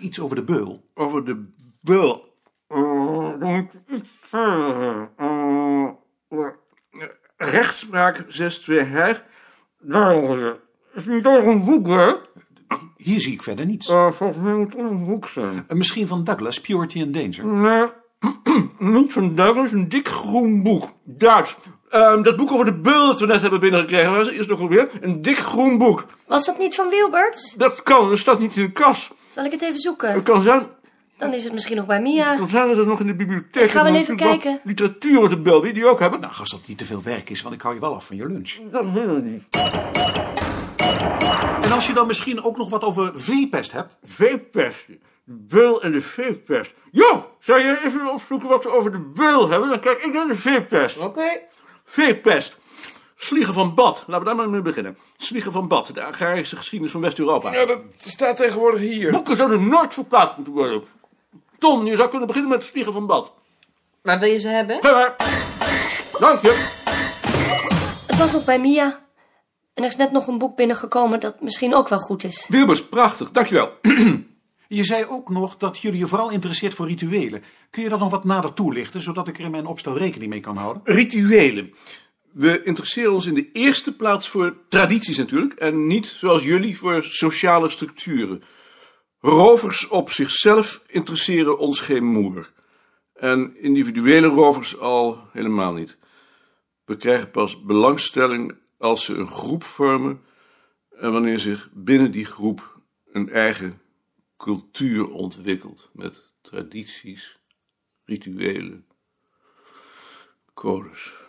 iets over de beul? Over de beul. Eh, dan moet ik iets verder. Rechtspraak 6.2 her. Daar ongeveer. Is niet toch een boek, hè? Hier zie ik verder niets. Eh, volgens mij moet het een boek zijn. Eh, misschien van Douglas, Purity and Danger. Nee, niet van Douglas, een dik groen boek. Duits. Ehm, dat boek over de beul dat we net hebben binnengekregen, was is nog alweer een dik groen boek. Was dat niet van Wilberts? Dat kan, dat staat niet in de kas. Zal ik het even Het zoeken? kan zijn, Dan is het misschien nog bij Mia. kan zijn dat het nog in de bibliotheek Ik ga wel is, even kijken. Literatuur over de beul, die die ook hebben. Nou, als dat niet te veel werk is, want ik hou je wel af van je lunch. Dat wil ik niet. En als je dan misschien ook nog wat over veepest hebt? Veepest. De beul en de veepest. Jo, zou je even opzoeken wat we over de beul hebben? Dan kijk ik naar de veepest. Oké. Veepest. Sliegen van Bad. Laten we daar maar mee beginnen. Sliegen van Bad, de agrarische geschiedenis van West-Europa. Ja, dat staat tegenwoordig hier. Boeken zouden nooit verplaatst moeten worden. Tom, je zou kunnen beginnen met Sliegen van Bad. Waar wil je ze hebben? Ga maar. Dank je. Het was nog bij Mia. En er is net nog een boek binnengekomen dat misschien ook wel goed is. Wilbers, prachtig. Dankjewel. Je zei ook nog dat jullie je vooral interesseert voor rituelen. Kun je dat nog wat nader toelichten, zodat ik er in mijn opstel rekening mee kan houden? Rituelen. We interesseren ons in de eerste plaats voor tradities natuurlijk. En niet, zoals jullie, voor sociale structuren. Rovers op zichzelf interesseren ons geen moer. En individuele rovers al helemaal niet. We krijgen pas belangstelling als ze een groep vormen en wanneer zich binnen die groep een eigen cultuur ontwikkelt met tradities, rituelen, codes.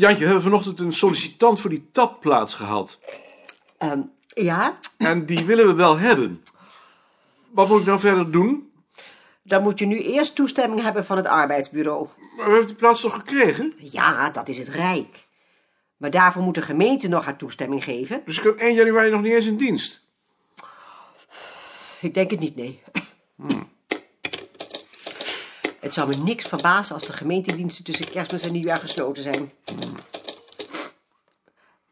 Jantje, we hebben vanochtend een sollicitant voor die tapplaats gehad. Ehm, ja, En die willen we wel hebben. Wat moet ik nou verder doen? dan moet je nu eerst toestemming hebben van het arbeidsbureau. Maar we hebben die plaats toch gekregen? Ja, dat is het Rijk. Maar daarvoor moet de gemeente nog haar toestemming geven. Dus ik kan 1 januari nog niet eens in dienst. Ik denk het niet, nee. Het zou me niks verbazen als de gemeentediensten tussen kerstmis en nieuwjaar gesloten zijn.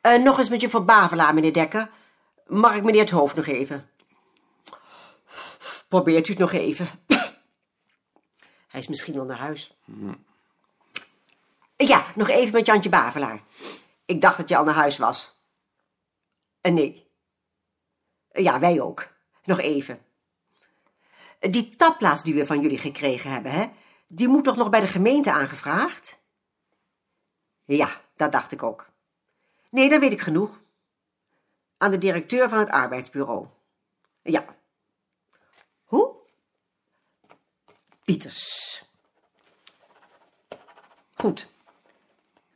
Eh, nog eens met je Bavelaar, meneer Dekker. Mag ik meneer het hoofd nog even? Probeert u het nog even. Hij is misschien wel naar huis. Ja, nog even met Jantje Bavelaar. Ik dacht dat je al naar huis was. Eh, nee. Ja, wij ook. Nog even. Die tapplaats die we van jullie gekregen hebben, hè? Die moet toch nog bij de gemeente aangevraagd? Ja, dat dacht ik ook. Nee, dan weet ik genoeg. Aan de directeur van het arbeidsbureau. Ja. Hoe? Pieters. Goed.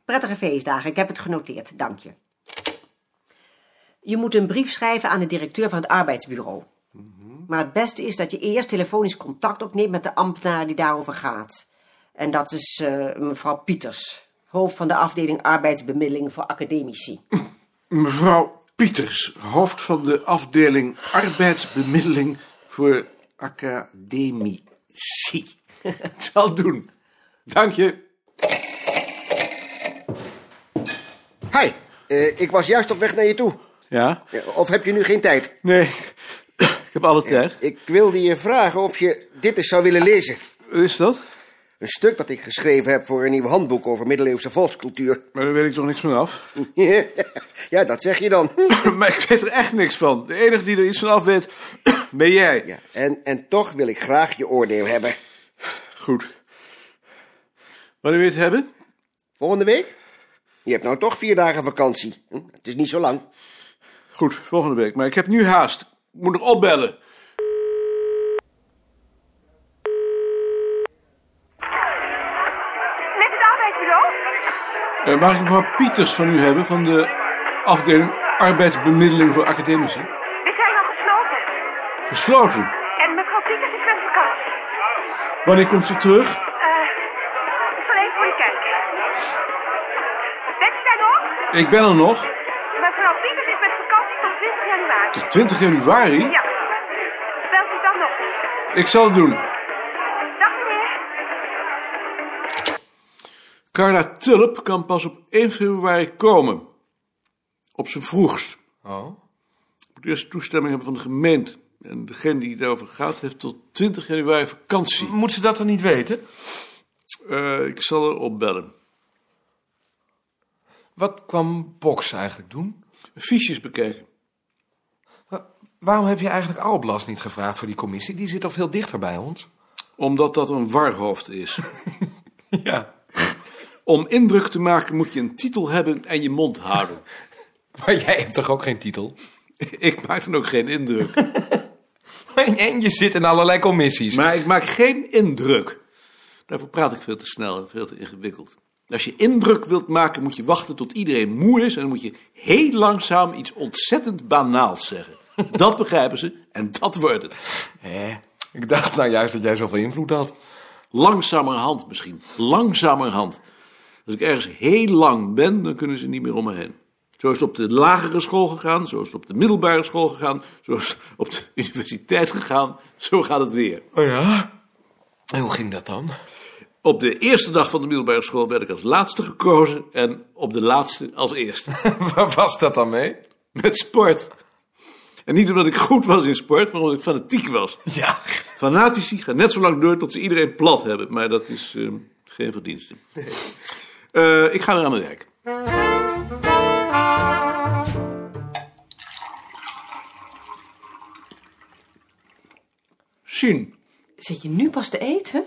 Prettige feestdagen, ik heb het genoteerd, dank je. Je moet een brief schrijven aan de directeur van het arbeidsbureau. Maar het beste is dat je eerst telefonisch contact opneemt met de ambtenaar die daarover gaat. En dat is eh, mevrouw Pieters, hoofd van de afdeling arbeidsbemiddeling voor academici. Mevrouw Pieters, hoofd van de afdeling arbeidsbemiddeling voor academici. Ik zal het doen. Dank je. Hi, eh, ik was juist op weg naar je toe. Ja? Eh, Of heb je nu geen tijd? Nee, ik heb alle tijd. Ik wilde je vragen of je dit eens zou willen lezen. Is dat? Een stuk dat ik geschreven heb voor een nieuw handboek over middeleeuwse volkscultuur. Maar daar weet ik toch niks van af. ja, dat zeg je dan. maar ik weet er echt niks van. De enige die er iets van af weet, ben jij. Ja, en, en toch wil ik graag je oordeel hebben. Goed. Wanneer wil je het hebben? Volgende week? Je hebt nou toch vier dagen vakantie. Hm? Het is niet zo lang. Goed, volgende week. Maar ik heb nu haast. Ik moet nog opbellen. Met het arbeidsbureau? Eh, mag ik mevrouw Pieters van u hebben, van de afdeling arbeidsbemiddeling voor academici? We zijn al gesloten. Gesloten. En mevrouw Pieters is met vakantie. Wanneer komt ze terug? Eh, ik zal even voor je kijken. Bent u daar nog? Ik ben er nog. Mevrouw Pieters is met vakantie tot 20 januari. Tot 20 januari? Ja. Belt u dan nog? Ik zal het doen. Dag meneer. Carla Tulp kan pas op 1 februari komen. Op zijn vroegst. Oh. Moet eerst toestemming hebben van de gemeente. En degene die daarover gaat, heeft tot 20 januari vakantie. Moet ze dat dan niet weten? Eh, ik zal er opbellen. Wat kwam Box eigenlijk doen? Fiches bekijken. Wa- Waarom heb je eigenlijk Alblas niet gevraagd voor die commissie? Die zit toch veel dichter bij ons? Omdat dat een warhoofd is. Ja. Om indruk te maken moet je een titel hebben en je mond houden. Maar jij hebt toch ook geen titel? ik maak dan ook geen indruk. En je zit in allerlei commissies. Maar ik maak geen indruk. Daarvoor praat ik veel te snel en veel te ingewikkeld. Als je indruk wilt maken, moet je wachten tot iedereen moe is... en dan moet je heel langzaam iets ontzettend banaals zeggen. Dat begrijpen ze en dat wordt het. Hé, ik dacht nou juist dat jij zoveel invloed had. Langzamerhand misschien. Langzamerhand. Als ik ergens heel lang ben, dan kunnen ze niet meer om me heen. Zo is het op de lagere school gegaan, zo is het op de middelbare school gegaan, zo is het op de universiteit gegaan. Zo gaat het weer. Oh ja? En hoe ging dat dan? Op de eerste dag van de middelbare school werd ik als laatste gekozen en op de laatste als eerste. Waar was dat dan mee? Met sport. En niet omdat ik goed was in sport, maar omdat ik fanatiek was. Ja. Fanatici gaan net zo lang door tot ze iedereen plat hebben, maar dat is eh, geen verdienste. Eh, ik ga weer aan mijn werk. Sien, Zit je nu pas te eten?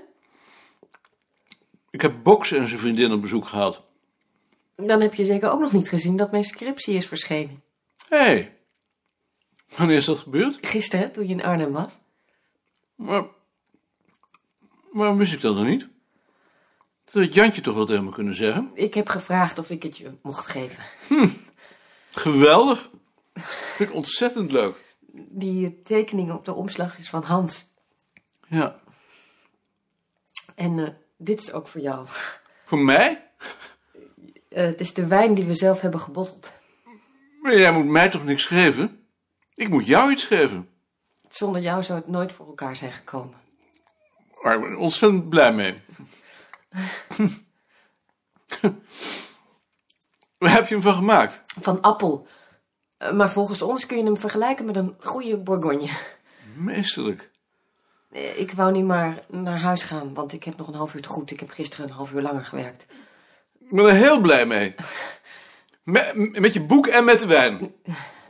ik heb Boks en zijn vriendin op bezoek gehad. Dan heb je zeker ook nog niet gezien dat mijn scriptie is verschenen. Hé, hey, wanneer is dat gebeurd? Gisteren, toen je in Arnhem was. Maar, waarom wist ik dat dan niet? Dat had Jantje toch wel tegen me kunnen zeggen? Ik heb gevraagd of ik het je mocht geven. Geweldig. Vind ik ontzettend leuk. Die tekening op de omslag is van Hans. Ja. En eh, dit is ook voor jou. Voor mij? Eh, het is de wijn die we zelf hebben gebotteld. Maar jij moet mij toch niks geven? Ik moet jou iets geven. Zonder jou zou het nooit voor elkaar zijn gekomen. Waar ik ben ontzettend blij mee. Waar heb je hem van gemaakt? Van appel. Eh, maar volgens ons kun je hem vergelijken met een goede bourgogne. Meesterlijk. Eh, Ik wou niet maar naar huis gaan, want ik heb nog een half uur te goed. Ik heb gisteren een half uur langer gewerkt. Ik ben er heel blij mee. Met, met je boek en met de wijn.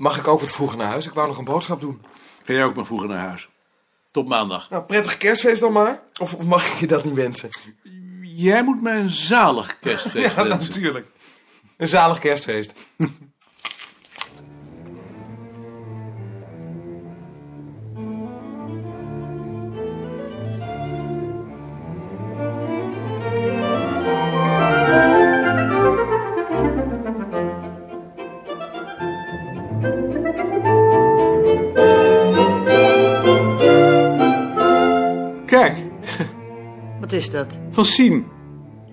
Mag ik ook wat vroeger naar huis? Ik wou nog een boodschap doen. Ga jij ook maar vroeger naar huis. Tot maandag. Nou, prettig kerstfeest dan maar. Of mag ik je dat niet wensen? Jij moet mij een zalig kerstfeest Ja, wensen. natuurlijk. Een zalig kerstfeest. Is dat? van Sien.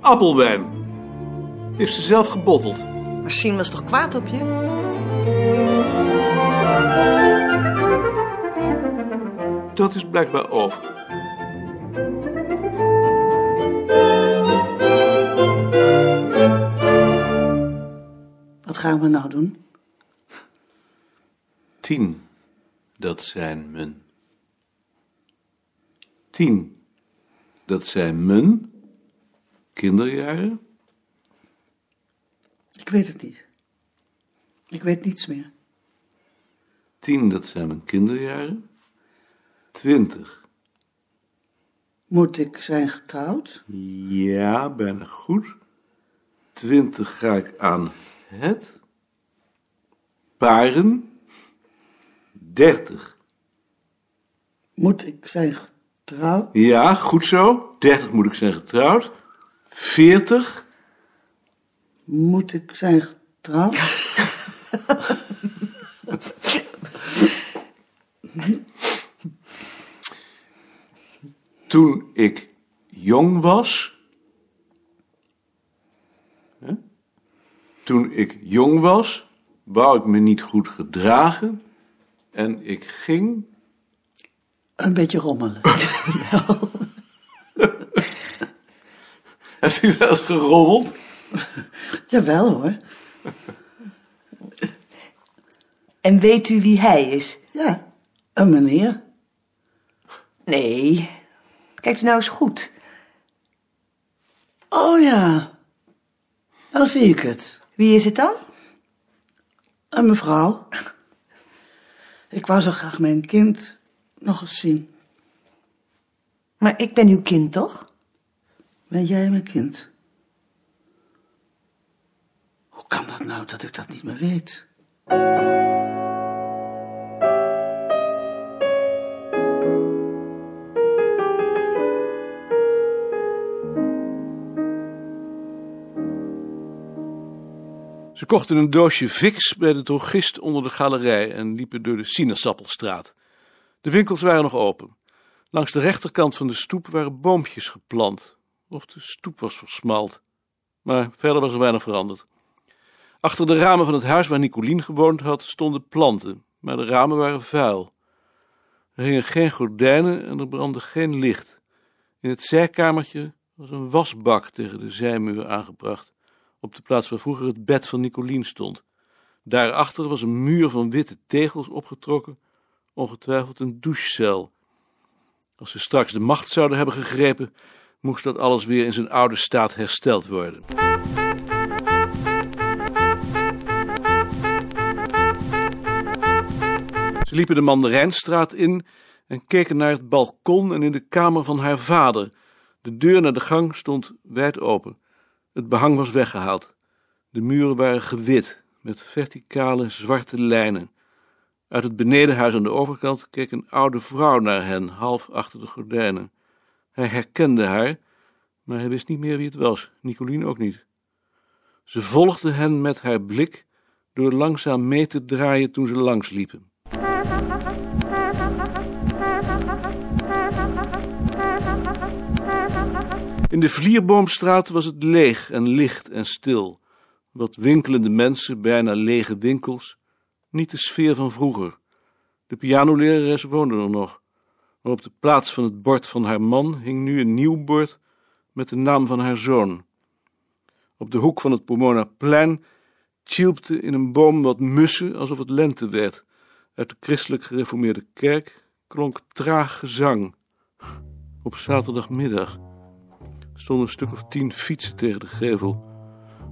Appelwijn. Heeft ze zelf gebotteld. Maar Sien was toch kwaad op je? Dat is blijkbaar over. Wat gaan we nou doen? Tien. Dat zijn mijn. Tien. Dat zijn mijn kinderjaren. Ik weet het niet. Ik weet niets meer. Tien, dat zijn mijn kinderjaren. Twintig. Moet ik zijn getrouwd? Ja, bijna goed. Twintig ga ik aan het. Paren. Dertig. Moet ik zijn getrouwd? Ja, goed zo. Dertig moet ik zijn getrouwd. Veertig. Moet ik zijn getrouwd? Toen ik jong was. Hè? Toen ik jong was, wou ik me niet goed gedragen. En ik ging. Een beetje rommelen. Heeft u wel eens gerommeld? Jawel hoor. En weet u wie hij is? Ja, een meneer. Nee. Kijkt u nou eens goed. Oh ja, dan zie ik het. Wie is het dan? Een mevrouw. Ik wou zo graag mijn kind nog eens zien. Maar ik ben uw kind, toch? Ben jij mijn kind? Hoe kan dat nou dat ik dat niet meer weet? Ze kochten een doosje Vicks bij de drogist onder de galerij en liepen door de Sinaasappelstraat. De winkels waren nog open. Langs de rechterkant van de stoep waren boompjes geplant. Of de stoep was versmald. Maar verder was er weinig veranderd. Achter de ramen van het huis waar Nicolien gewoond had, stonden planten, maar de ramen waren vuil. Er hingen geen gordijnen en er brandde geen licht. In het zijkamertje was een wasbak tegen de zijmuur aangebracht, op de plaats waar vroeger het bed van Nicolien stond. Daarachter was een muur van witte tegels opgetrokken, ongetwijfeld een douchecel. Als ze straks de macht zouden hebben gegrepen, moest dat alles weer in zijn oude staat hersteld worden. Ze liepen de Mandarijnstraat in en keken naar het balkon en in de kamer van haar vader. De deur naar de gang stond wijd open. Het behang was weggehaald. De muren waren gewit, met verticale zwarte lijnen. Uit het benedenhuis aan de overkant keek een oude vrouw naar hen, half achter de gordijnen. Hij herkende haar, maar hij wist niet meer wie het was, Nicolien ook niet. Ze volgde hen met haar blik door langzaam mee te draaien toen ze langs liepen. In de Vlierboomstraat was het leeg en licht en stil. Wat winkelende mensen, bijna lege winkels. Niet de sfeer van vroeger. De pianolerares woonde er nog. Maar op de plaats van het bord van haar man hing nu een nieuw bord met de naam van haar zoon. Op de hoek van het Pomona-plein tjilpte in een boom wat mussen alsof het lente werd. Uit de christelijk gereformeerde kerk klonk traag gezang. Op zaterdagmiddag stonden een stuk of tien fietsen tegen de gevel.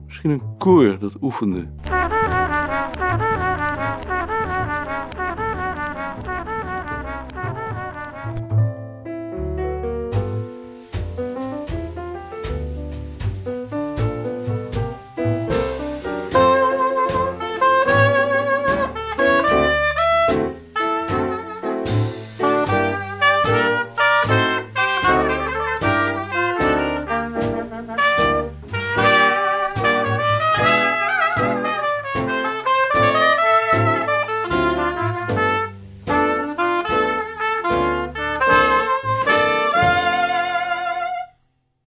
Misschien een koor dat oefende.